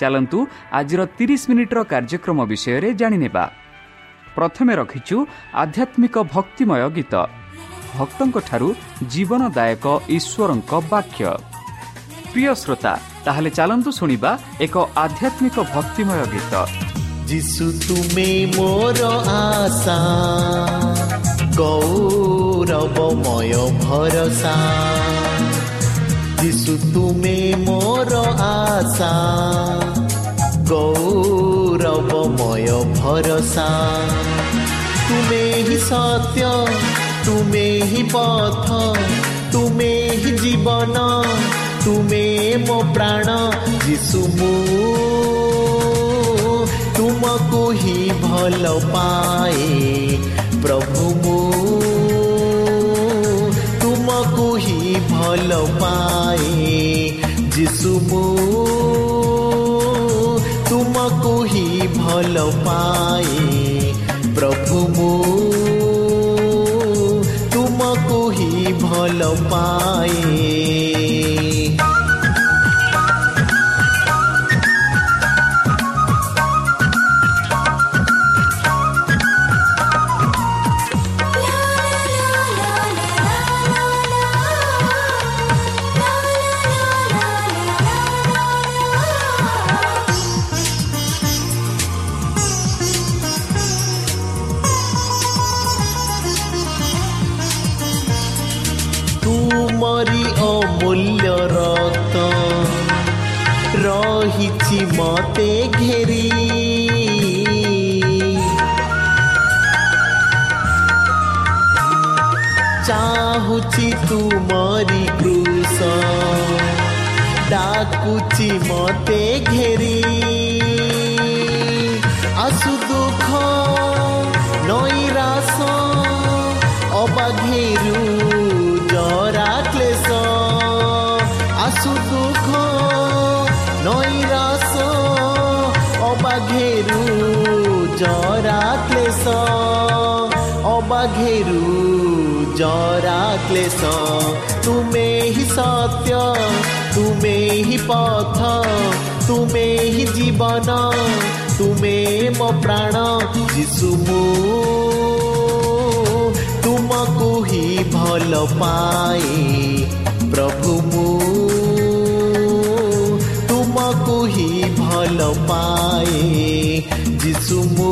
ଚାଲନ୍ତୁ ଆଜିର ତିରିଶ ମିନିଟ୍ର କାର୍ଯ୍ୟକ୍ରମ ବିଷୟରେ ଜାଣିନେବା। ପ୍ରଥମେ ରଖିଛୁ ଆଧ୍ୟାତ୍ମିକ ଭକ୍ତିମୟ ଗୀତ। ଭକ୍ତଙ୍କଠାରୁ ଜୀବନଦାୟକ ଈଶ୍ୱରଙ୍କ ବାକ୍ୟ। ପ୍ରିୟ ଶ୍ରୋତା ତାହେଲେ ଚାଲନ୍ତୁ ଶୁଣିବା ଏକ ଆଧ୍ୟାତ୍ମିକ ଭକ୍ତିମୟ ଗୀତ। ଯିଶୁ ତୁମେ ମୋର ଆଶା ଗୌରବମୟ ଭରସା। ଯିଶୁ ତୁମେ ମୋର सा गौरवमय भरसा। तुमे हि सत्य तुमे हि पथ तुमे हि जीवन तुमे मो प्राण जिसु मु। तुमको तुमु भल पाए प्रभु मु। तुमको मुमु भल पाए ଯିଶୁ ମୁଁ ତୁମକୁ ହିଁ ଭଲ ପାଏ ପ୍ରଭୁ ମୁଁ ତୁମକୁ ହିଁ ଭଲ ପାଏ बाघेरु जरा क्लेश अबाघेरु जरा क्लेश तुमे हि सत्य तुमे हि पथ तुमे हि जीवन तुमे म प्राण जिसु मु। तुमको हि भल पाए प्रभु मु। ପାଏ ଯିଶୁ ମୁଁ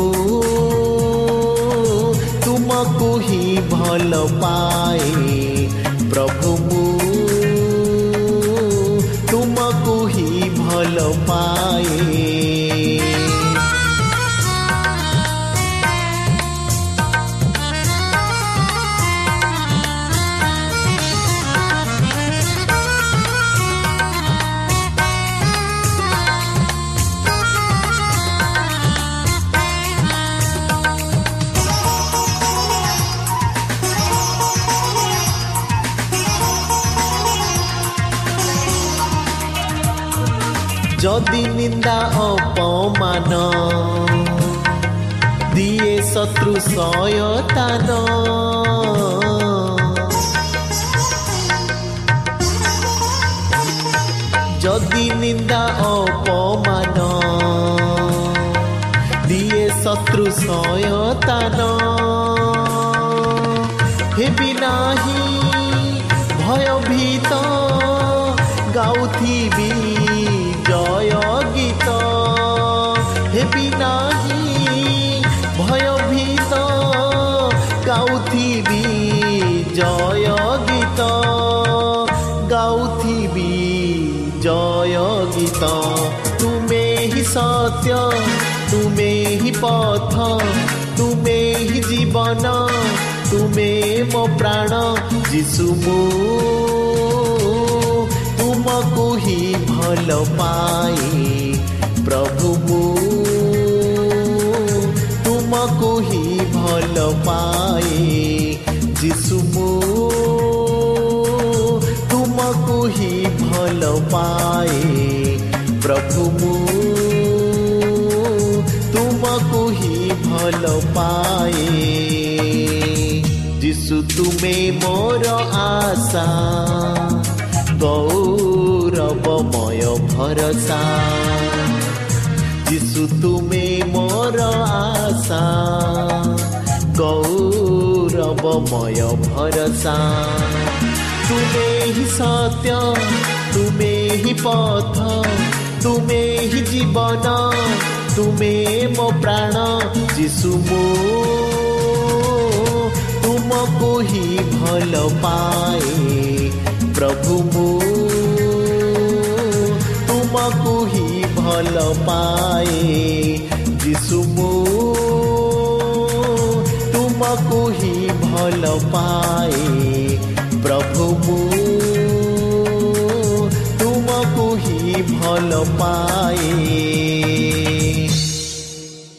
ତୁମକୁ ହିଁ ଭଲ ପାଏ ପ୍ରଭୁ ମୁଁ ତୁମକୁ ହିଁ নিন্দা অপমান। দিয়ে শত্রু সয়তান যদি নিন্দা অপমান। দিয়ে শত্রু সয়তান হেবি নাহি গাউথিবি आशा तुम्हें ही पथ, तुम्हें ही जीवन, तुम्हें मो प्राण जीशु मो। तुमको ही भल पाए प्रभु मो। तुमको ही भल पाए जीशु मो। तुमको ही भल पाए ପ୍ରଭୁଙ୍କୁ ହିଁ ଭଲ ପାଏ ଯିଶୁ ତୁମେ ମୋର ଆଶା ଗୌରବମୟ ଭରସା ଯିଶୁ ତୁମେ ମୋର ଆଶା ଗୌରବମୟ ଭରସା ତୁମେ ହିଁ ସତ୍ୟ ତୁମେ ହିଁ ପଥ ତୁମେ ହିଁ ଜୀବନ তুমি মো প্ৰাণ যিছু মো তুমি হি ভাল পাই প্ৰভু মো তুমি হি ভাল পাই যিছু মো তুমি হি ভাল পাই প্ৰভু মো তুমি হি ভাল পায়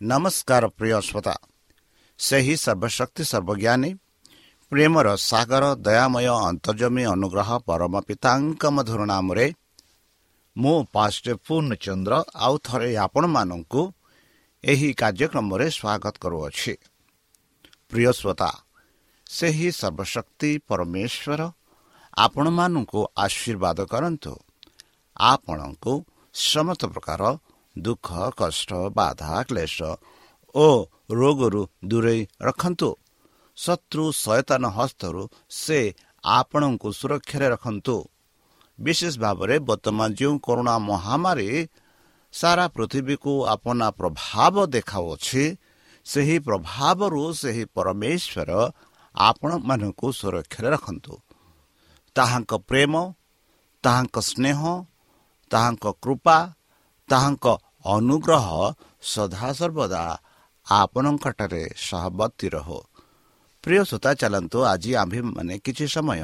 ନମସ୍କାର ପ୍ରିୟ ଶ୍ରୋତା ସେହି ସର୍ବଶକ୍ତି ସର୍ବଜ୍ଞାନୀ ପ୍ରେମର ସାଗର ଦୟାମୟ ଅନ୍ତର୍ଜମୀ ଅନୁଗ୍ରହ ପରମ ପିତାଙ୍କ ମଧୁର ନାମରେ ମୁଁ ପାଷ୍ଟ ପୂର୍ଣ୍ଣଚନ୍ଦ୍ର ଆଉ ଥରେ ଆପଣମାନଙ୍କୁ ଏହି କାର୍ଯ୍ୟକ୍ରମରେ ସ୍ୱାଗତ କରୁଅଛି ପ୍ରିୟ ଶ୍ରୋତା ସେହି ସର୍ବଶକ୍ତି ପରମେଶ୍ୱର ଆପଣମାନଙ୍କୁ ଆଶୀର୍ବାଦ କରନ୍ତୁ ଆପଣଙ୍କୁ ସମସ୍ତ ପ୍ରକାର ଦୁଃଖ କଷ୍ଟ ବାଧା କ୍ଲେଶ ଓ ରୋଗରୁ ଦୂରେଇ ରଖନ୍ତୁ। ଶତ୍ରୁ ସୟତାନ ହସ୍ତରୁ ସେ ଆପଣଙ୍କୁ ସୁରକ୍ଷାରେ ରଖନ୍ତୁ। ବିଶେଷ ଭାବରେ ବର୍ତ୍ତମାନ ଯେଉଁ କରୋନା ମହାମାରୀ ସାରା ପୃଥିବୀକୁ ଆପଣା ପ୍ରଭାବ ଦେଖାଉଅଛି ସେହି ପ୍ରଭାବରୁ ସେହି ପରମେଶ୍ୱର ଆପଣମାନଙ୍କୁ ସୁରକ୍ଷାରେ ରଖନ୍ତୁ। ତାହାଙ୍କ ପ୍ରେମ ତାହାଙ୍କ ସ୍ନେହ ତାହାଙ୍କ କୃପା ତାହାଙ୍କ ଅନୁଗ୍ରହ ସଦାସର୍ବଦା ଆପଣଙ୍କଠାରେ ସହବର୍ତ୍ତୀ ରହୁ। ପ୍ରିୟ ଶ୍ରୋତା ଚାଲନ୍ତୁ ଆଜି ଆମ୍ଭେମାନେ କିଛି ସମୟ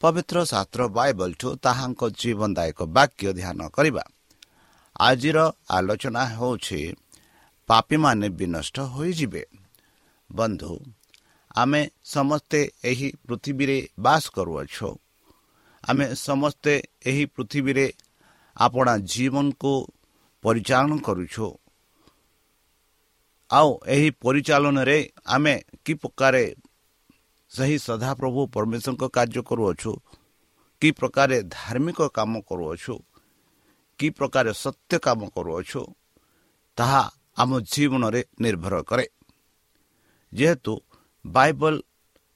ପବିତ୍ର ଶାସ୍ତ୍ର ବାଇବଲଠୁ ତାହାଙ୍କ ଜୀବନଦାୟକ ବାକ୍ୟ ଧ୍ୟାନ କରିବା। ଆଜିର ଆଲୋଚନା ହେଉଛି ପାପୀମାନେ ବିନଷ୍ଟ ହୋଇଯିବେ। ବନ୍ଧୁ ଆମେ ସମସ୍ତେ ଏହି ପୃଥିବୀରେ ବାସ କରୁଅଛୁ। ଆମେ ସମସ୍ତେ ଏହି ପୃଥିବୀରେ ଆପଣା ଜୀବନକୁ ପରିଚାଳନା କରୁଛୁ। ଆଉ ଏହି ପରିଚାଳନାରେ ଆମେ କି ପ୍ରକାର ସେହି ସଦାପ୍ରଭୁ ପରମେଶ୍ୱରଙ୍କ କାର୍ଯ୍ୟ କରୁଅଛୁ କି ପ୍ରକାର ଧାର୍ମିକ କାମ କରୁଅଛୁ କି ପ୍ରକାର ସତ୍ୟ କାମ କରୁଅଛୁ ତାହା ଆମ ଜୀବନରେ ନିର୍ଭର କରେ। ଯେହେତୁ ବାଇବଲ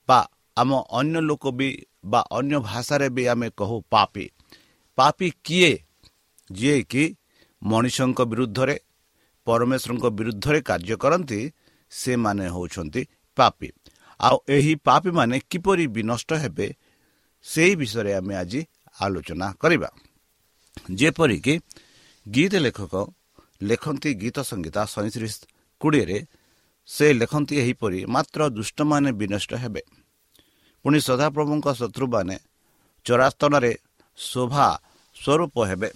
ବା ଆମ ଅନ୍ୟ ଲୋକ ବି ବା ଅନ୍ୟ ଭାଷାରେ ବି ଆମେ କହୁ ପାପି। ପାପି କିଏ? ଯିଏକି ମଣିଷଙ୍କ ବିରୁଦ୍ଧରେ ପରମେଶ୍ୱରଙ୍କ ବିରୁଦ୍ଧରେ କାର୍ଯ୍ୟ କରନ୍ତି ସେମାନେ ହେଉଛନ୍ତି ପାପି। ଆଉ ଏହି ପାପୀମାନେ କିପରି ବିନଷ୍ଟ ହେବେ ସେହି ବିଷୟରେ ଆମେ ଆଜି ଆଲୋଚନା କରିବା। ଯେପରିକି ଗୀତ ଲେଖକ ଲେଖନ୍ତି ଗୀତ ସଙ୍ଗୀତା ସଇଁତିରିଶ କୋଡ଼ିଏରେ ସେ ଲେଖନ୍ତି ଏହିପରି ମାତ୍ର ଦୁଷ୍ଟମାନେ ବିନଷ୍ଟ ହେବେ। ପୁଣି ସଦାପ୍ରଭୁଙ୍କ ଶତ୍ରୁମାନେ ଚରାସ୍ତନରେ ଶୋଭା ସ୍ୱରୂପ ହେବେ।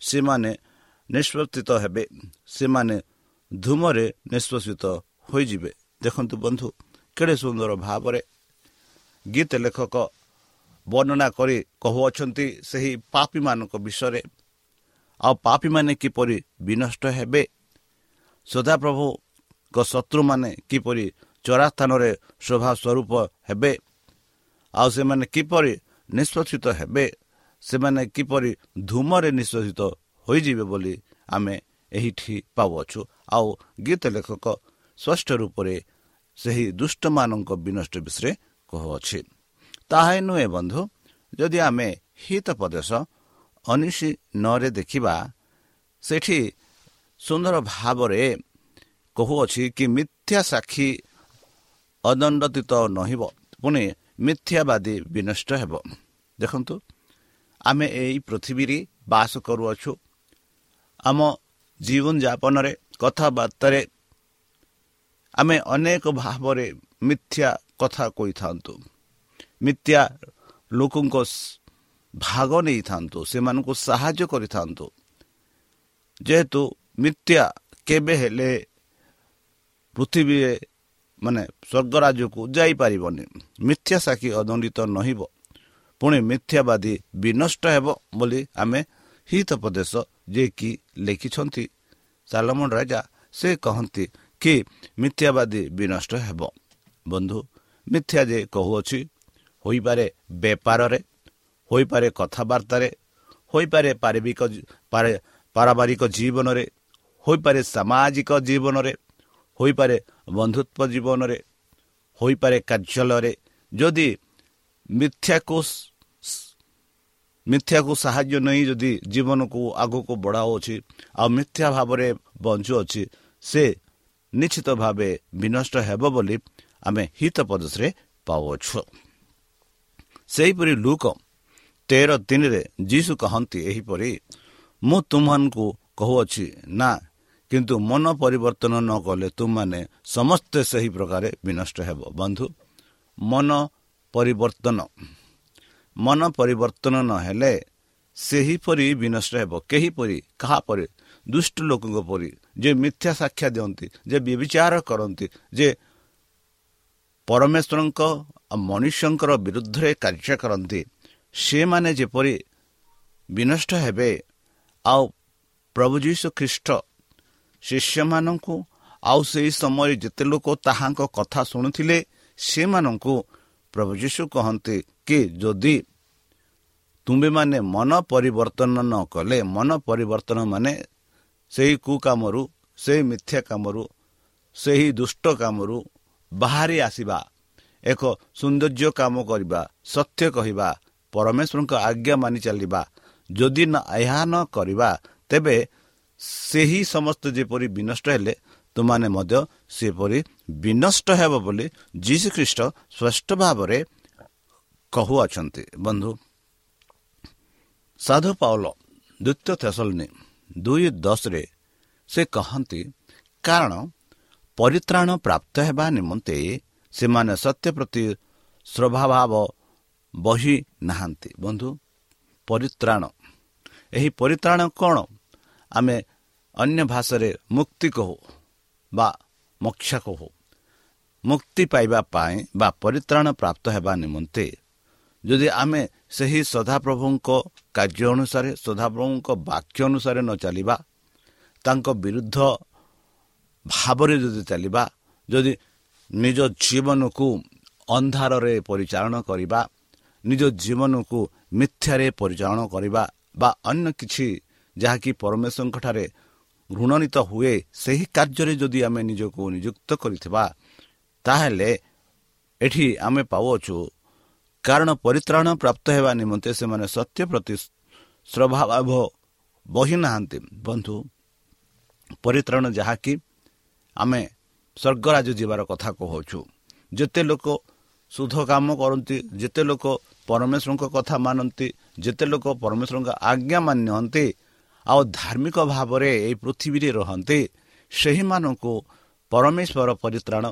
ସେମାନେ ନିଷ୍ପତ୍ତିତ ହେବେ ସେମାନେ ଧୂମରେ ନିଷ୍ପଷିତ ହୋଇଯିବେ। ଦେଖନ୍ତୁ ବନ୍ଧୁ କେଡ଼େ ସୁନ୍ଦର ଭାବରେ ଗୀତ ଲେଖକ ବର୍ଣ୍ଣନା କରି କହୁଅଛନ୍ତି ସେହି ପାପୀମାନଙ୍କ ବିଷୟରେ। ଆଉ ପାପୀମାନେ କିପରି ବିନଷ୍ଟ ହେବେ? ସଦାପ୍ରଭୁଙ୍କ ଶତ୍ରୁମାନେ କିପରି ଚରାସ୍ଥାନରେ ଶୋଭା ସ୍ୱରୂପ ହେବେ? ଆଉ ସେମାନେ କିପରି ନିଷ୍ପତ୍ତିତ ହେବେ? ସେମାନେ କିପରି ଧୂମରେ ନିଷ୍ପତ୍ତିତ ହୋଇଯିବେ ବୋଲି ଆମେ ଏହିଠି ପାଉଅଛୁ। ଆଉ ଗୀତ ଲେଖକ ସ୍ପଷ୍ଟ ରୂପରେ ସେହି ଦୁଷ୍ଟମାନଙ୍କ ବିନଷ୍ଟ ବିଷୟରେ କହୁଅଛି। ତାହା ନୁହେଁ ବନ୍ଧୁ ଯଦି ଆମେ ହିତ ପ୍ରଦେଶ ଅନିଶି ନରେ ଦେଖିବା ସେଠି ସୁନ୍ଦର ଭାବରେ କହୁଅଛି କି ମିଥ୍ୟା ସାକ୍ଷୀ ଅଦଣ୍ଡତିତ ନହିବ ପୁଣି ମିଥ୍ୟାବାଦୀ ବିନଷ୍ଟ ହେବ। ଦେଖନ୍ତୁ ଆମେ ଏହି ପୃଥିବୀରେ ବାସ କରୁଅଛୁ ଆମ ଜୀବନଯାପନରେ କଥାବାର୍ତ୍ତାରେ ଆମେ ଅନେକ ଭାବରେ ମିଥ୍ୟା କଥା କହିଥାନ୍ତୁ ମିଥ୍ୟା ଲୋକଙ୍କ ଭାଗ ନେଇଥାନ୍ତୁ ସେମାନଙ୍କୁ ସାହାଯ୍ୟ କରିଥାନ୍ତୁ ଯେହେତୁ ମିଥ୍ୟା କେବେ ହେଲେ ପୃଥିବୀରେ ମାନେ ସ୍ୱର୍ଗରାଜ୍ୟକୁ ଯାଇପାରିବନି ମିଥ୍ୟା ସାକ୍ଷୀ ଅଦଣ୍ଡିତ ନହିବ ପୁଣି ମିଥ୍ୟାବାଦୀ ବିନଷ୍ଟ ହେବ ବୋଲି ଆମେ ହିତ ପ୍ରଦେଶ ଯିଏକି ଲେଖିଛନ୍ତି ସାଲମନ ରାଜା ସେ କହନ୍ତି କି ମିଥ୍ୟାବାଦୀ ବିନଷ୍ଟ ହେବ ବନ୍ଧୁ ମିଥ୍ୟା ଯେ କହୁଅଛି ହୋଇପାରେ ବେପାରରେ ହୋଇପାରେ କଥାବାର୍ତ୍ତାରେ ହୋଇପାରେ ପାରିବିକ ପାରିବାରିକ ଜୀବନରେ ହୋଇପାରେ ସାମାଜିକ ଜୀବନରେ ହୋଇପାରେ ବନ୍ଧୁତ୍ୱ ଜୀବନରେ ହୋଇପାରେ କାର୍ଯ୍ୟାଳୟରେ ଯଦି ମିଥ୍ୟାକୁ ମିଥ୍ୟାକୁ ସାହାଯ୍ୟ ନେଇ ଯଦି ଜୀବନକୁ ଆଗକୁ ବଢ଼ାଉଅଛି ଆଉ ମିଥ୍ୟା ଭାବରେ ବଞ୍ଚୁଅଛି ସେ ନିଶ୍ଚିତ ଭାବେ ବିନଷ୍ଟ ହେବ ବୋଲି ଆମେ ହିତ ପ୍ରଦେଶରେ ପାଉଅଛୁ। ସେହିପରି ଲୁକ ତେର ତିନିରେ ଯୀଶୁ କହନ୍ତି ଏହିପରି ମୁଁ ତୁମମାନଙ୍କୁ କହୁଅଛି ନା କିନ୍ତୁ ମନ ପରିବର୍ତ୍ତନ ନ କଲେ ତୁମମାନେ ସମସ୍ତେ ସେହି ପ୍ରକାର ବିନଷ୍ଟ ହେବ। ବନ୍ଧୁ ମନ ପରିବର୍ତ୍ତନ ମନ ପରିବର୍ତ୍ତନ ନହେଲେ ସେହିପରି ବିନଷ୍ଟ ହେବ। କେହିପରି? କାହାପରି? ଦୁଷ୍ଟ ଲୋକଙ୍କ ପରି। ଯେ ମିଥ୍ୟା ସାକ୍ଷା ଦିଅନ୍ତି ଯେ ବିଚାର କରନ୍ତି ଯେ ପରମେଶ୍ୱରଙ୍କ ମନୁଷ୍ୟଙ୍କର ବିରୁଦ୍ଧରେ କାର୍ଯ୍ୟ କରନ୍ତି ସେମାନେ ଯେପରି ବିନଷ୍ଟ ହେବେ ଆଉ ପ୍ରଭୁ ଯୀଶୁ ଖ୍ରୀଷ୍ଟ ଶିଷ୍ୟମାନଙ୍କୁ ଆଉ ସେହି ସମୟରେ ଯେତେ ଲୋକ ତାହାଙ୍କ କଥା ଶୁଣୁଥିଲେ ସେମାନଙ୍କୁ ପ୍ରଭୁ ଯୀଶୁ କହନ୍ତି କି ଯଦି ତୁମ୍ଭେମାନେ ମନ ପରିବର୍ତ୍ତନ ନ କଲେ ମନ ପରିବର୍ତ୍ତନ ମାନେ ସେହି କୁକାମରୁ ସେହି ମିଥ୍ୟା କାମରୁ ସେହି ଦୁଷ୍ଟ କାମରୁ ବାହାରି ଆସିବା ଏକ ସୌନ୍ଦର୍ଯ୍ୟ କାମ କରିବା ସତ୍ୟ କହିବା ପରମେଶ୍ୱରଙ୍କ ଆଜ୍ଞା ମାନି ଚାଲିବା ଯଦି ଏହା ନ କରିବା ତେବେ ସେହି ସମସ୍ତ ଯେପରି ବିନଷ୍ଟ ହେଲେ ତୁମାନେ ମଧ୍ୟ ସେପରି ବିନଷ୍ଟ ହେବ ବୋଲି ଯୀଶୁ ଖ୍ରୀଷ୍ଟ ସ୍ପଷ୍ଟ ଭାବରେ କହୁଅଛନ୍ତି। ବନ୍ଧୁ ସାଧୁ ପାଉଲ ଦ୍ୱିତୀୟ ଥେସଲନୀ ଦୁଇ ଦଶରେ ସେ କହନ୍ତି କାରଣ ପରିତ୍ରାଣ ପ୍ରାପ୍ତ ହେବା ନିମନ୍ତେ ସେମାନେ ସତ୍ୟ ପ୍ରତି ସ୍ୱଭାବ ବହି ନାହାନ୍ତି। ବନ୍ଧୁ ପରିତ୍ରାଣ ଏହି ପରିତ୍ରାଣ କ'ଣ? ଆମେ ଅନ୍ୟ ଭାଷାରେ ମୁକ୍ତି କହୁ। ବା ମୋକ୍ଷା କହୁ ମୁକ୍ତି ପାଇବା ପାଇଁ ବା ପରିତ୍ରାଣ ପ୍ରାପ୍ତ ହେବା ନିମନ୍ତେ ଯଦି ଆମେ ସେହି ସଦାପ୍ରଭୁଙ୍କ କାର୍ଯ୍ୟ ଅନୁସାରେ ସଦାପ୍ରଭୁଙ୍କ ବାକ୍ୟ ଅନୁସାରେ ନ ଚାଲିବା ତାଙ୍କ ବିରୁଦ୍ଧ ଭାବରେ ଯଦି ଚାଲିବା ଯଦି ନିଜ ଜୀବନକୁ ଅନ୍ଧାରରେ ପରିଚାଳନା କରିବା ନିଜ ଜୀବନକୁ ମିଥ୍ୟାରେ ପରିଚାଳନା କରିବା ବା ଅନ୍ୟ କିଛି ଯାହାକି ପରମେଶ୍ୱରଙ୍କଠାରେ ଘୃଣନୀତ ହୁଏ ସେହି କାର୍ଯ୍ୟରେ ଯଦି ଆମେ ନିଜକୁ ନିଯୁକ୍ତ କରିଥିବା ତାହେଲେ ଏଠି ଆମେ ପାଉଅଛୁ। କାରଣ ପରିତ୍ରାଣ ପ୍ରାପ୍ତ ହେବା ନିମନ୍ତେ ସେମାନେ ସତ୍ୟ ପ୍ରତି ସ୍ୱଭାବ ବହି ନାହାନ୍ତି ବନ୍ଧୁ ପରିତ୍ରାଣ ଯାହାକି ଆମେ ସ୍ୱର୍ଗରାଜ ଯିବାର କଥା କହୁଅଛୁ। ଯେତେ ଲୋକ ଶୁଦ୍ଧ କାମ କରନ୍ତି ଯେତେ ଲୋକ ପରମେଶ୍ୱରଙ୍କ କଥା ମାନନ୍ତି ଯେତେ ଲୋକ ପରମେଶ୍ୱରଙ୍କ ଆଜ୍ଞା ମାନିଅନ୍ତି ଆଉ ଧାର୍ମିକ ଭାବରେ ଏହି ପୃଥିବୀରେ ରହନ୍ତି ସେହିମାନଙ୍କୁ ପରମେଶ୍ୱର ପରିତ୍ରାଣ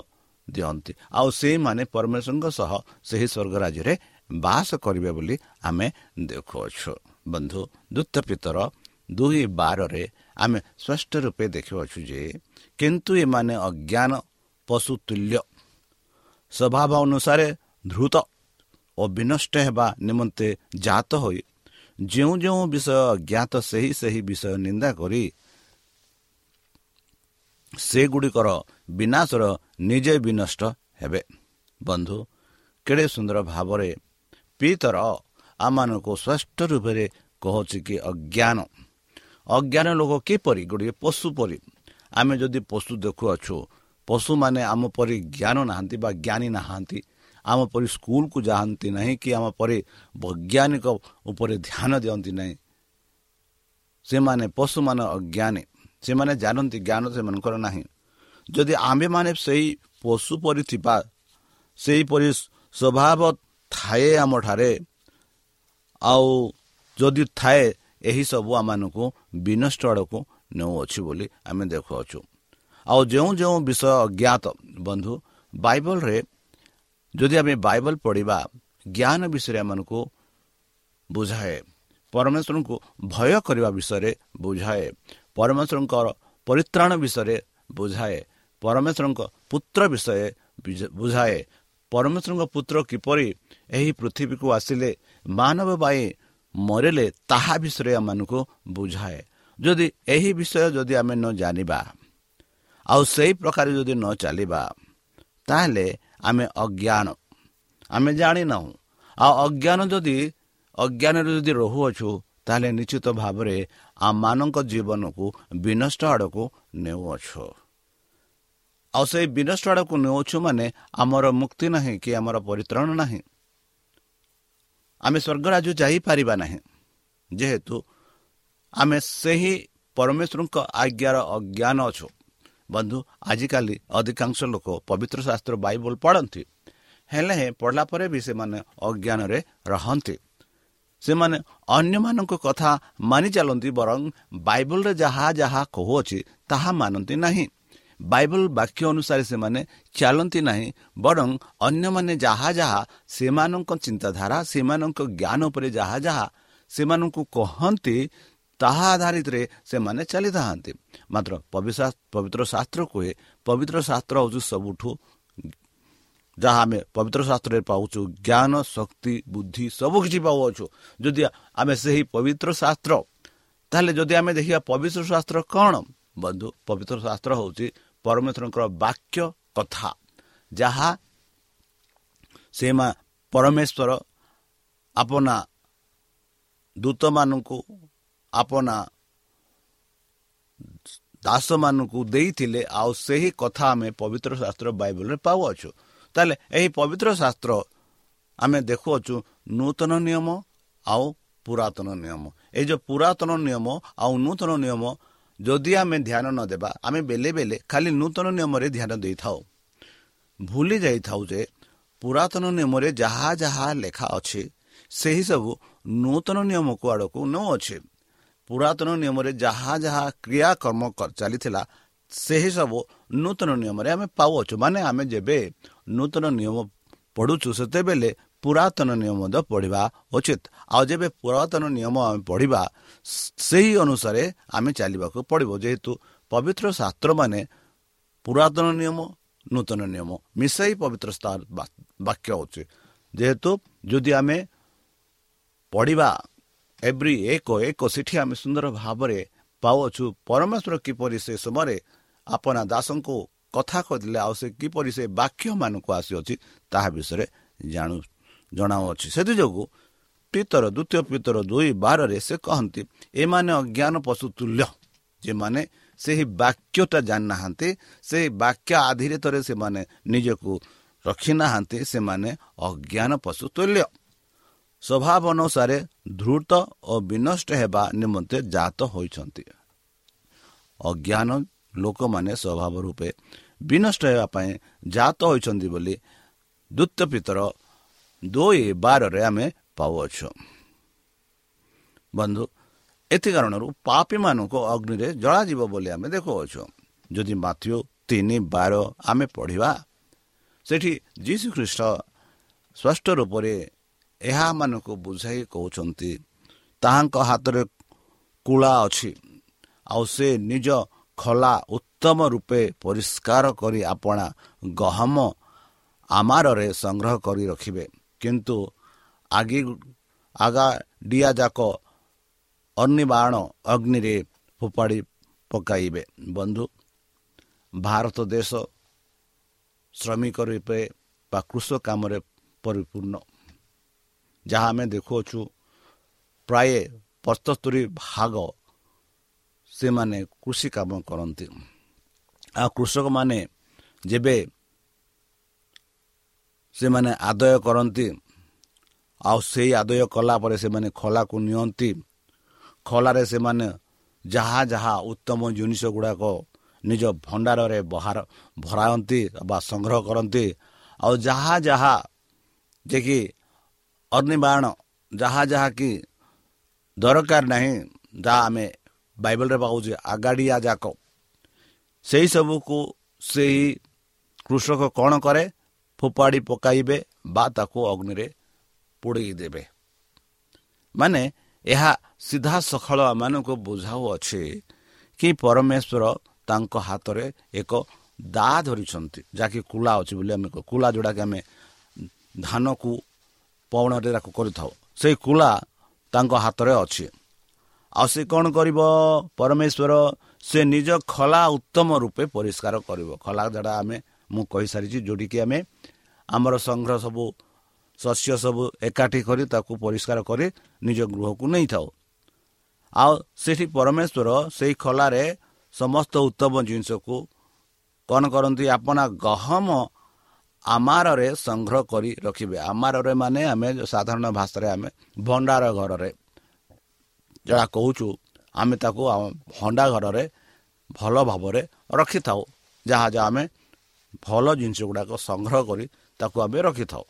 ଦିଅନ୍ତି। ଆଉ ସେଇମାନେ ପରମେଶ୍ୱରଙ୍କ ସହ ସେହି ସ୍ୱର୍ଗ ରାଜ୍ୟରେ ବାସ କରିବେ ବୋଲି ଆମେ ଦେଖୁଅଛୁ। ବନ୍ଧୁ ଦୂତ ପିତର ଦୁଇ ବାରରେ ଆମେ ସ୍ପଷ୍ଟ ରୂପେ ଦେଖୁଅଛୁ ଯେ କିନ୍ତୁ ଏମାନେ ଅଜ୍ଞାନ ପଶୁ ତୁଲ୍ୟ। ସ୍ୱଭାବ ଅନୁସାରେ ଧୃତ ଓ ବିନଷ୍ଟ ହେବା ନିମନ୍ତେ ଜାତ ହୋଇ ଯେଉଁ ଯେଉଁ ବିଷୟ ଜ୍ଞାତ ସେହି ସେହି ବିଷୟ ନିନ୍ଦା କରି ସେଗୁଡ଼ିକର ବିନାଶର ନିଜେ ବିନଷ୍ଟ ହେବେ ବନ୍ଧୁ କେଡ଼େ ସୁନ୍ଦର ଭାବରେ ପିତର ଆମମାନଙ୍କୁ ସ୍ପଷ୍ଟ ରୂପରେ କହୁଛି କି ଅଜ୍ଞାନ ଅଜ୍ଞାନ ଲୋକ କିପରି ଗୁଡ଼ିଏ ପଶୁ ପରି ଆମେ ଯଦି ପଶୁ ଦେଖୁଅଛୁ ପଶୁମାନେ ଆମ ପରି ଜ୍ଞାନ ନାହାନ୍ତି ବା ଜ୍ଞାନୀ ନାହାନ୍ତି ଆମ ପରି ସ୍କୁଲକୁ ଯାଆନ୍ତି ନାହିଁ କି ଆମ ପରି ବୈଜ୍ଞାନିକ ଉପରେ ଧ୍ୟାନ ଦିଅନ୍ତି ନାହିଁ। ସେମାନେ ପଶୁମାନେ ଅଜ୍ଞାନୀ। ସେମାନେ ଜାଣନ୍ତି ଜ୍ଞାନ ସେମାନଙ୍କର ନାହିଁ। ଯଦି ଆମ୍ଭେମାନେ ସେଇ ପଶୁ ପରି ଥିବା ସେହିପରି ସ୍ୱଭାବ ଥାଏ ଆମଠାରେ ଆଉ ଯଦି ଥାଏ ଏହିସବୁ ଆମମାନଙ୍କୁ ବିନଷ୍ଟ ଆଡ଼କୁ ନେଉଅଛି ବୋଲି ଆମେ ଦେଖୁଅଛୁ। ଆଉ ଯେଉଁ ଯେଉଁ ବିଷୟ ଅଜ୍ଞାତ ବନ୍ଧୁ ବାଇବଲରେ ଯଦି ଆମେ ବାଇବଲ ପଢ଼ିବା ଜ୍ଞାନ ବିଷୟରେ ଆମମାନଙ୍କୁ ବୁଝାଏ ପରମେଶ୍ୱରଙ୍କୁ ଭୟ କରିବା ବିଷୟରେ ବୁଝାଏ ପରମେଶ୍ୱରଙ୍କର ପରିତ୍ରାଣ ବିଷୟରେ ବୁଝାଏ ପରମେଶ୍ୱରଙ୍କ ପୁତ୍ର ବିଷୟ ବୁଝାଏ ପରମେଶ୍ୱରଙ୍କ ପୁତ୍ର କିପରି ଏହି ପୃଥିବୀକୁ ଆସିଲେ ମାନବ ପାଇଁ ମରିଲେ ତାହା ବିଷୟରେ ଆମମାନଙ୍କୁ ବୁଝାଏ। ଯଦି ଏହି ବିଷୟ ଯଦି ଆମେ ନ ଜାଣିବା ଆଉ ସେହି ପ୍ରକାର ଯଦି ନ ଚାଲିବା ତାହେଲେ ଆମେ ଅଜ୍ଞାନ। ଆମେ ଜାଣିନାହୁଁ। ଆଉ ଅଜ୍ଞାନ ଯଦି ଅଜ୍ଞାନରେ ଯଦି ରହୁଅଛୁ ତାହେଲେ ନିଶ୍ଚିତ ଭାବରେ ଆମମାନଙ୍କ ଜୀବନକୁ ବିନଷ୍ଟ ଆଡ଼କୁ ନେଉଅଛୁ। ଆଉ ସେଇ ବିନଷ୍ଟ ଆଡ଼କୁ ନେଉଛୁ ମାନେ ଆମର ମୁକ୍ତି ନାହିଁ କି ଆମର ପରିତ୍ରାଣ ନାହିଁ। ଆମେ ସ୍ୱର୍ଗରାଜ ଯାଇପାରିବା ନାହିଁ। ଯେହେତୁ ଆମେ ସେହି ପରମେଶ୍ୱରଙ୍କ ଆଜ୍ଞାର ଅଜ୍ଞାନ ଅଛୁ। ବନ୍ଧୁ ଆଜିକାଲି ଅଧିକାଂଶ ଲୋକ ପବିତ୍ର ଶାସ୍ତ୍ର ବାଇବଲ ପଢ଼ନ୍ତି। ହେଲେ ହେଁ ପଢ଼ିଲା ପରେ ବି ସେମାନେ ଅଜ୍ଞାନରେ ରହନ୍ତି। ସେମାନେ ଅନ୍ୟମାନଙ୍କ କଥା ମାନି ଚାଲନ୍ତି ବରଂ ବାଇବଲରେ ଯାହା ଯାହା କହୁଅଛି ତାହା ମାନନ୍ତି ନାହିଁ। ବାଇବଲ ବାକ୍ୟ ଅନୁସାରେ ସେମାନେ ଚାଲନ୍ତି ନାହିଁ ବରଂ ଅନ୍ୟମାନେ ଯାହା ଯାହା ସେମାନଙ୍କ ଚିନ୍ତାଧାରା ସେମାନଙ୍କ ଜ୍ଞାନ ଉପରେ ଯାହା ଯାହା ସେମାନଙ୍କୁ କହନ୍ତି ତାହା ଆଧାରିତରେ ସେମାନେ ଚାଲିଥାନ୍ତି। ମାତ୍ର ପବିତ୍ର ଶାସ୍ତ୍ର କୁହେ ପବିତ୍ର ଶାସ୍ତ୍ର ହେଉଛି ସବୁଠୁ ଯାହା ଆମେ ପବିତ୍ର ଶାସ୍ତ୍ରରେ ପାଉଛୁ ଜ୍ଞାନ ଶକ୍ତି ବୁଦ୍ଧି ସବୁ କିଛି ପାଉଅଛୁ। ଯଦି ଆମେ ସେହି ପବିତ୍ର ଶାସ୍ତ୍ର ତାହେଲେ ଯଦି ଆମେ ଦେଖିବା ପବିତ୍ର ଶାସ୍ତ୍ର କ'ଣ? ବନ୍ଧୁ ପବିତ୍ର ଶାସ୍ତ୍ର ହେଉଛି ପରମେଶ୍ୱରଙ୍କର ବାକ୍ୟ କଥା ଯାହା ସେ ପରମେଶ୍ୱର ଆପନା ଦୂତମାନଙ୍କୁ ଆପନା ଦାସମାନଙ୍କୁ ଦେଇଥିଲେ ଆଉ ସେହି କଥା ଆମେ ପବିତ୍ର ଶାସ୍ତ୍ର ବାଇବଲରେ ପାଉଅଛୁ। ତାହେଲେ ଏହି ପବିତ୍ର ଶାସ୍ତ୍ର ଆମେ ଦେଖୁଅଛୁ ନୂତନ ନିୟମ ଆଉ ପୁରାତନ ନିୟମ। ଏଇ ଯେଉଁ ପୁରାତନ ନିୟମ ଆଉ ନୂତନ ନିୟମ ଯଦି ଆମେ ଧ୍ୟାନ ନ ଦେବା ଆମେ ବେଲେ ବେଲେ ଖାଲି ନୂତନ ନିୟମରେ ଧ୍ୟାନ ଦେଇଥାଉ। ଭୁଲି ଯାଇଥାଉ ଯେ ପୁରାତନ ନିୟମରେ ଯାହା ଯାହା ଲେଖା ଅଛି ସେହିସବୁ ନୂତନ ନିୟମକୁ ଆଡ଼କୁ ନେଉଅଛି। ପୁରାତନ ନିୟମରେ ଯାହା ଯାହା କ୍ରିୟାକର୍ମ ଚାଲିଥିଲା ସେହିସବୁ ନୂତନ ନିୟମରେ ଆମେ ପାଉଅଛୁ। ମାନେ ଆମେ ଯେବେ ନୂତନ ନିୟମ ପଢ଼ୁଛୁ ସେତେବେଳେ ପୁରାତନ ନିୟମ ମଧ୍ୟ ପଢ଼ିବା ଉଚିତ। ଆଉ ଯେବେ ପୁରାତନ ନିୟମ ଆମେ ପଢ଼ିବା ସେହି ଅନୁସାରେ ଆମେ ଚାଲିବାକୁ ପଡ଼ିବ। ଯେହେତୁ ପବିତ୍ର ଶାସ୍ତ୍ରମାନେ ପୁରାତନ ନିୟମ ନୂତନ ନିୟମ ମିଶାଇ ପବିତ୍ର ବାକ୍ୟ ହେଉଛି। ଯେହେତୁ ଯଦି ଆମେ ପଢ଼ିବା ଏଭ୍ରି ଏକ ଏକ ସେଠି ଆମେ ସୁନ୍ଦର ଭାବରେ ପାଉଅଛୁ ପରମେଶ୍ୱର କିପରି ସେ ସମୟରେ ଆପଣା ଦାସଙ୍କୁ କଥା କହିଥିଲେ ଆଉ ସେ କିପରି ସେ ବାକ୍ୟମାନଙ୍କୁ ଆସିଅଛି ତାହା ବିଷୟରେ ଜାଣୁ ଜଣାଉଅଛି ସେଥିଯୋଗୁଁ ପିତର ଦ୍ୱିତୀୟ ପିତର ଦୁଇ ବାରରେ ସେ କହନ୍ତି ଏମାନେ ଅଜ୍ଞାନ ପଶୁ ତୁଲ୍ୟ ଯେମାନେ ସେହି ବାକ୍ୟଟା ଜାଣିନାହାନ୍ତି ସେହି ବାକ୍ୟ ଆଧିରିତରେ ସେମାନେ ନିଜକୁ ରଖିନାହାନ୍ତି ସେମାନେ ଅଜ୍ଞାନ ପଶୁ ତୁଲ୍ୟ ସ୍ୱଭାବ ଅନୁସାରେ ଦ୍ରୁତ ଓ ବିନଷ୍ଟ ହେବା ନିମନ୍ତେ ଜାତ ହୋଇଛନ୍ତି। ଅଜ୍ଞାନ ଲୋକମାନେ ସ୍ୱଭାବ ରୂପେ ବିନଷ୍ଟ ହେବା ପାଇଁ ଜାତ ହୋଇଛନ୍ତି ବୋଲି ଦ୍ୱିତୀୟ ପିତର ଦୁଇ ବାରରେ ଆମେ ପାଉଅଛୁ। ବନ୍ଧୁ ଏଥି କାରଣରୁ ପାପୀମାନଙ୍କୁ ଅଗ୍ନିରେ ଜଳାଯିବ ବୋଲି ଆମେ ଦେଖୁଅଛୁ। ଯଦି ମାଥ୍ୟୁ ତିନି ବାର ଆମେ ପଢ଼ିବା ସେଠି ଯୀଶୁ ଖ୍ରୀଷ୍ଟ ସ୍ପଷ୍ଟ ରୂପରେ ଏହାମାନଙ୍କୁ ବୁଝାଇ କହୁଛନ୍ତି ତାହାଙ୍କ ହାତରେ କୁଳା ଅଛି। ଆଉ ସେ ନିଜ ଖୋଲା ଉତ୍ତମ ରୂପେ ପରିଷ୍କାର କରି ଆପଣା ଗହମ ଆମାରରେ ସଂଗ୍ରହ କରି ରଖିବେ। କିନ୍ତୁ ଆଗି ଆଗା ଡିଆଯାକ ଅନିବାଣ ଅଗ୍ନିରେ ଫୋପାଡ଼ି ପକାଇବେ। ବନ୍ଧୁ ଭାରତ ଦେଶ ଶ୍ରମିକ ରୂପେ ବା କୃଷକ କାମରେ ପରିପୂର୍ଣ୍ଣ। ଯାହା ଆମେ ଦେଖୁଅଛୁ ପ୍ରାୟ ପଞ୍ଚସ୍ତରୀ ଭାଗ ସେମାନେ କୃଷି କାମ କରନ୍ତି। ଆଉ କୃଷକମାନେ ଯେବେ ସେମାନେ ଆଦାୟ କରନ୍ତି ଆଉ ସେଇ ଆଦାୟ କଲା ପରେ ସେମାନେ ଖୋଲାକୁ ନିଅନ୍ତି ଖୋଲାରେ ସେମାନେ ଯାହା ଯାହା ଉତ୍ତମ ଜିନିଷ ଗୁଡ଼ାକ ନିଜ ଭଣ୍ଡାରରେ ବାହାର ଭରାନ୍ତି ବା ସଂଗ୍ରହ କରନ୍ତି ଆଉ ଯାହା ଯାହା ଯେ କି ଅଗ୍ନିବାଣ ଯାହା ଯାହାକି ଦରକାର ନାହିଁ ଯାହା ଆମେ ବାଇବଲରେ ପାଉଛେ ଆଗାଡ଼ିଆ ଯାକ। ସେହି ସବୁକୁ ସେହି କୃଷକ କ'ଣ କରେ? ଫୋପାଡ଼ି ପକାଇବେ ବା ତାକୁ ଅଗ୍ନିରେ ପୋଡ଼େଇ ଦେବେ। ମାନେ ଏହା ସିଧାସଖଳ ଆମମାନଙ୍କୁ ବୁଝାଉଅଛି କି ପରମେଶ୍ୱର ତାଙ୍କ ହାତରେ ଏକ ଦା ଧରିଛନ୍ତି ଯାହାକି କୁଲା ଅଛି ବୋଲି ଆମେ କୁଲା ଯେଉଁଟାକି ଆମେ ଧାନକୁ ପବନରେ ତାକୁ କରିଥାଉ। ସେଇ କୁଲା ତାଙ୍କ ହାତରେ ଅଛି। ଆଉ ସେ କ'ଣ କରିବ? ପରମେଶ୍ୱର ସେ ନିଜ ଖୋଲା ଉତ୍ତମ ରୂପେ ପରିଷ୍କାର କରିବ। ଖୋଲା ଯେଉଁଟା ଆମେ ମୁଁ କହିସାରିଛି ଯେଉଁଠିକି ଆମେ ଆମର ସଂଗ୍ରହ ସବୁ ଶସ୍ୟ ସବୁ ଏକାଠି କରି ତାକୁ ପରିଷ୍କାର କରି ନିଜ ଗୃହକୁ ନେଇଥାଉ। ଆଉ ସେଠି ପରମେଶ୍ୱର ସେଇ ଖୋଲାରେ ସମସ୍ତ ଉତ୍ତମ ଜିନିଷକୁ କ'ଣ କରନ୍ତି? ଆପଣ ଗହମ ଆମାରରେ ସଂଗ୍ରହ କରି ରଖିବେ ଆମାରରେ ମାନେ ଆମେ ସାଧାରଣ ଭାଷାରେ ଆମେ ଭଣ୍ଡାର ଘରରେ ଯାହା କହୁଛୁ ଆମେ ତାକୁ ଭଣ୍ଡା ଘରରେ ଭଲ ଭାବରେ ରଖିଥାଉ ଯାହା ଯାହା ଆମେ ଭଲ ଜିନିଷ ଗୁଡ଼ାକ ସଂଗ୍ରହ କରି ତାକୁ ଆମେ ରଖିଥାଉ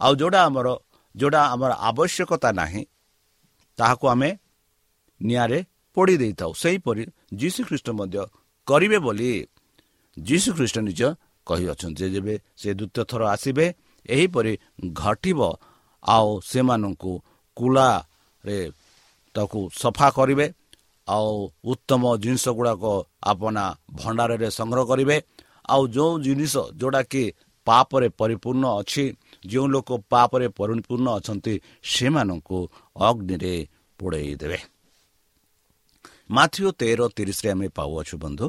ଆଉ ଯେଉଁଟା ଆମର ଯେଉଁଟା ଆମର ଆବଶ୍ୟକତା ନାହିଁ ତାହାକୁ ଆମେ ନିଆଁରେ ପୋଡ଼ି ଦେଇଥାଉ ସେହିପରି ଯୀଶୁ ଖ୍ରୀଷ୍ଟ ମଧ୍ୟ କରିବେ ବୋଲି ଯୀଶୁ ଖ୍ରୀଷ୍ଟ ନିଜ କହିଅଛନ୍ତି ଯେ ଯେବେ ସେ ଦ୍ୱିତୀୟ ଥର ଆସିବେ ଏହିପରି ଘଟିବ। ଆଉ ସେମାନଙ୍କୁ କୁଲାରେ ତାକୁ ସଫା କରିବେ। ଆଉ ଉତ୍ତମ ଜିନିଷ ଗୁଡ଼ାକ ଆପଣା ଭଣ୍ଡାରରେ ସଂଗ୍ରହ କରିବେ। ଆଉ ଯେଉଁ ଜିନିଷ ଯେଉଁଟାକି ପାପରେ ପରିପୂର୍ଣ୍ଣ ଅଛି ଯେଉଁ ଲୋକ ପାପରେ ପରିପୂର୍ଣ୍ଣ ଅଛନ୍ତି ସେମାନଙ୍କୁ ଅଗ୍ନିରେ ପୋଡ଼େଇ ଦେବେ। ମାଥିଓ ତେର ତିରିଶରେ ଆମେ ପାଉଅଛୁ ବନ୍ଧୁ।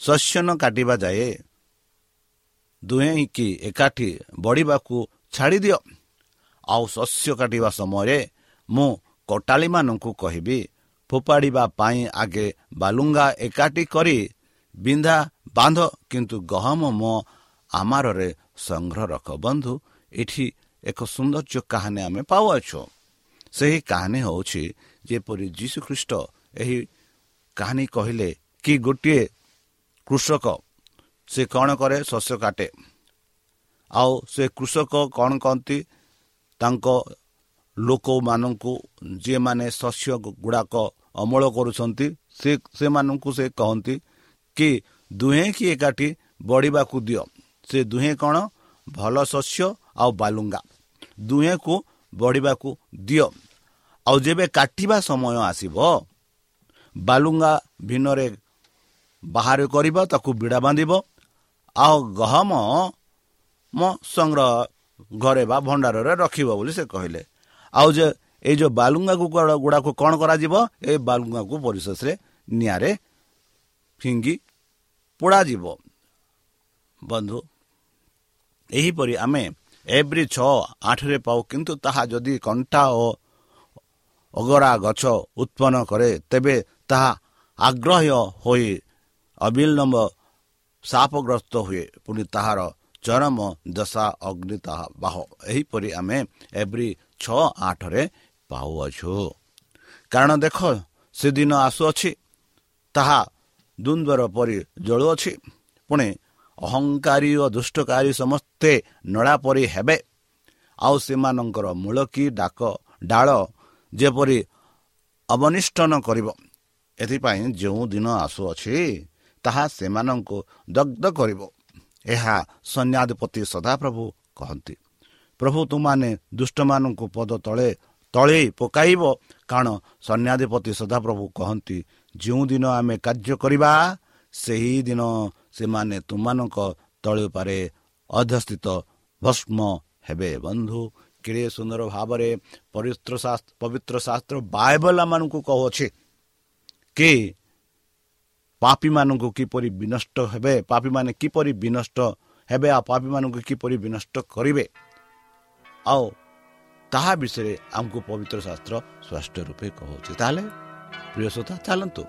ଶସ୍ୟନ କାଟିବା ଯାଏ ଦୁହେଁ କି ଏକାଠି ବଢ଼ିବାକୁ ଛାଡ଼ିଦିଅ। ଆଉ ଶସ୍ୟ କାଟିବା ସମୟରେ ମୁଁ କଟାଳିମାନଙ୍କୁ କହିବି ଫୋପାଡ଼ିବା ପାଇଁ ଆଗେ ବାଲୁଙ୍ଗା ଏକାଠି କରି ବିନ୍ଧା ବାନ୍ଧ କିନ୍ତୁ ଗହମ ମୋ ଆମାରରେ ସଂଗ୍ରହ ରଖ ବନ୍ଧୁ ଏଠି ଏକ ସୌନ୍ଦର୍ଯ୍ୟ କାହାଣୀ ଆମେ ପାଉଅଛୁ। ସେହି କାହାଣୀ ହେଉଛି ଯେପରି ଯୀଶୁଖ୍ରୀଷ୍ଟ ଏହି କାହାଣୀ କହିଲେ କି ଗୋଟିଏ କୃଷକ ସେ କ'ଣ କରେ? ଶସ୍ୟ କାଟେ। ଆଉ ସେ କୃଷକ କ'ଣ କହନ୍ତି? ତାଙ୍କ ଲୋକମାନଙ୍କୁ ଯିଏମାନେ ଶସ୍ୟ ଗୁଡ଼ାକ ଅମଳ କରୁଛନ୍ତି ସେ ସେମାନଙ୍କୁ ସେ କହନ୍ତି କି ଦୁହେଁ କି ଏକାଠି ବଢ଼ିବାକୁ ଦିଅ। ସେ ଦୁହେଁ କ'ଣ? ଭଲ ଶସ୍ୟ ଆଉ ବାଲୁଙ୍ଗା। ଦୁହେଁକୁ ବଢ଼ିବାକୁ ଦିଅ। ଆଉ ଯେବେ କାଟିବା ସମୟ ଆସିବ ବାଲୁଙ୍ଗା ଭିନରେ ବାହାରେ କରିବ ତାକୁ ବିଡ଼ା ବାନ୍ଧିବ। ଆଉ ଗହମ ମୋ ସଂଗ୍ରହ ଘରେ ବା ଭଣ୍ଡାରରେ ରଖିବ ବୋଲି ସେ କହିଲେ। ଆଉ ଯେ ଏଇ ଯେଉଁ ବାଲୁଙ୍ଗାକୁ ଗୁଡ଼ାକୁ କ'ଣ କରାଯିବ? ଏ ବାଲୁଙ୍ଗାକୁ ପରିଶେଷରେ ନିଆଁରେ ଫିଙ୍ଗି ପୋଡ଼ାଯିବ। ବନ୍ଧୁ ଏହିପରି ଆମେ ଏଭ୍ରି ଛଅ ଆଠରେ ପାଉ କିନ୍ତୁ ତାହା ଯଦି କଣ୍ଟା ଓ ଅଗରା ଗଛ ଉତ୍ପନ୍ନ କରେ ତେବେ ତାହା ଆଗ୍ରହ୍ୟ ହୋଇ ଅବିଳମ୍ବ ସାପଗ୍ରସ୍ତ ହୁଏ। ପୁଣି ତାହାର ଚରମ ଦଶା ଅଗ୍ନି ତାହା ବାହ। ଏହିପରି ଆମେ ଏଭ୍ରି ଛଅ ଆଠରେ ପାଉଅଛୁ। କାରଣ ଦେଖ ସେଦିନ ଆସୁଅଛି ତାହା ଦ୍ୱନ୍ଦ୍ୱର ପରି ଜଳୁଅଛି। ପୁଣି ଅହଙ୍କାରୀ ଓ ଦୁଷ୍ଟକାରୀ ସମସ୍ତେ ନଡ଼ା ପରି ହେବେ। ଆଉ ସେମାନଙ୍କର ମୂଳ କି ଡାକ ଡାଳ ଯେପରି ଅବନିଷ୍ଟନ କରିବ। ଏଥିପାଇଁ ଯେଉଁ ଦିନ ଆସୁଅଛି ତାହା ସେମାନଙ୍କୁ ଦଗ୍ଧ କରିବ। ଏହା ସନ୍ନ୍ୟାଧିପତି ସଦାପ୍ରଭୁ କହନ୍ତି। ପ୍ରଭୁ ତୁମାନେ ଦୁଷ୍ଟମାନଙ୍କୁ ପଦ ତଳେ ତଳେ ପକାଇବ କାରଣ ସନ୍ନ୍ୟାଧିପତି ସଦାପ୍ରଭୁ କହନ୍ତି ଯେଉଁଦିନ ଆମେ କାର୍ଯ୍ୟ କରିବା ସେହିଦିନ ସେମାନେ ତୁମମାନଙ୍କ ତଳେ ପାରେ ଅଧ୍ୟସ୍ଥିତ ଭସ୍ମ ହେବେ। ବନ୍ଧୁ କେଡ଼େ ସୁନ୍ଦର ଭାବରେ ପବିତ୍ର ପବିତ୍ର ଶାସ୍ତ୍ର ବାଇବଲମାନଙ୍କୁ କହୁଅଛି। କି ପାପୀମାନଙ୍କୁ କିପରି ବିନଷ୍ଟ ହେବେ? ପାପୀମାନେ କିପରି ବିନଷ୍ଟ ହେବେ? ଆଉ ପାପୀମାନଙ୍କୁ କିପରି ବିନଷ୍ଟ କରିବେ? ଆଉ ତାହା ବିଷୟରେ ଆମକୁ ପବିତ୍ର ଶାସ୍ତ୍ର ସ୍ପଷ୍ଟ ରୂପେ କହୁଛି। ତାହେଲେ ପ୍ରିୟ ଶ୍ରୋତା ଚାଲନ୍ତୁ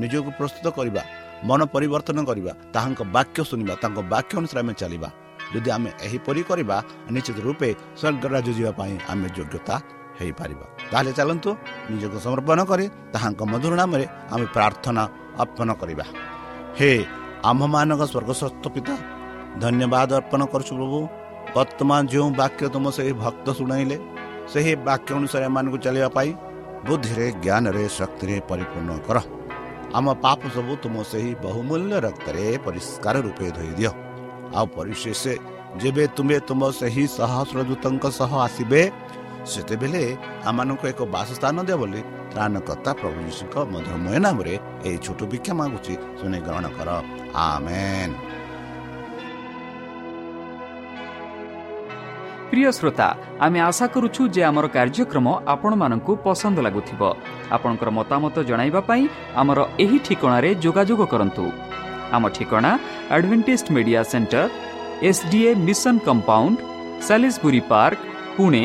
ନିଜକୁ ପ୍ରସ୍ତୁତ କରିବା ମନ ପରିବର୍ତ୍ତନ କରିବା ତାହାଙ୍କ ବାକ୍ୟ ଶୁଣିବା ତାଙ୍କ ବାକ୍ୟ ଅନୁସାରେ ଆମେ ଚାଲିବା। ଯଦି ଆମେ ଏହିପରି କରିବା ନିଶ୍ଚିତ ରୂପେ ସ୍ୱର୍ଗ ରାଜ୍ୟ ଯିବା ପାଇଁ ଆମେ ଯୋଗ୍ୟତା ହେଇପାରିବା। ତାହେଲେ ଚାଲନ୍ତୁ ନିଜକୁ ସମର୍ପଣ କରି ତାହାଙ୍କ ମଧୁର ନାମରେ ଆମେ ପ୍ରାର୍ଥନା ଅର୍ପଣ କରିବା ହେ ଆମ୍ଭମାନଙ୍କ ସ୍ୱର୍ଗସ୍ୱସ୍ଥ ପିତା ଧନ୍ୟବାଦ ଅର୍ପଣ କରୁଛୁ ପ୍ରଭୁ ବର୍ତ୍ତମାନ ଯେଉଁ ବାକ୍ୟ ତୁମ ସେହି ଭକ୍ତ ଶୁଣାଇଲେ ସେହି ବାକ୍ୟ ଅନୁସାରେ ଏମାନଙ୍କୁ ଚାଲିବା ପାଇଁ ବୁଦ୍ଧିରେ ଜ୍ଞାନରେ ଶକ୍ତିରେ ପରିପୂର୍ଣ୍ଣ କର ଆମ ପାପ ସବୁ ତୁମ ସେହି ବହୁମୂଲ୍ୟ ରକ୍ତରେ ପରିଷ୍କାର ରୂପେ ଧୋଇ ଦିଅ ଆଉ ପରିଶେଷ ଯେବେ ତୁମେ ତୁମ ସେହି ସହସ୍ରଦୂତଙ୍କ ସହ ଆସିବେ ସେତେବେଳେ ଆମମାନଙ୍କୁ ଏକ ବାସସ୍ଥାନ ଦିଅ ବୋଲି ତ୍ରାଣକର୍ତ୍ତା ପ୍ରଭୁ ଯୀଶୁଙ୍କ ମଧୁରମୟ ନାମରେ ଏହି ଛୋଟ ଭିକ୍ଷା ମାଗୁଛି। ଶୁଣି ଗ୍ରହଣ କର। ପ୍ରିୟ ଶ୍ରୋତା ଆମେ ଆଶା କରୁଛୁ ଯେ ଆମର କାର୍ଯ୍ୟକ୍ରମ ଆପଣମାନଙ୍କୁ ପସନ୍ଦ ଲାଗୁଥିବ। ଆପଣଙ୍କର ମତାମତ ଜଣାଇବା ପାଇଁ ଆମର ଏହି ଠିକଣାରେ ଯୋଗାଯୋଗ କରନ୍ତୁ। ଆମ ଠିକଣା advantage media centre SDA mission compound Salisbury Pune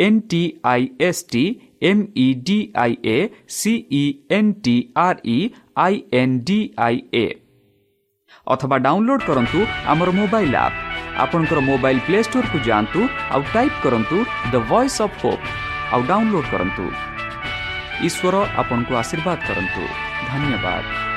V E N T I S T M E D I A C E N T R E I N D I A ଅଥବା download କରନ୍ତୁ ଆମର mobile app ଆପଣଙ୍କର mobile play ଷ୍ଟୋରକୁ ଯାଆନ୍ତୁ ଆଉ type କରନ୍ତୁ the voice of hope ଆଉ download କରନ୍ତୁ। ଈଶ୍ୱର ଆପଣଙ୍କୁ ଆଶୀର୍ବାଦ କରନ୍ତୁ। ଧନ୍ୟବାଦ।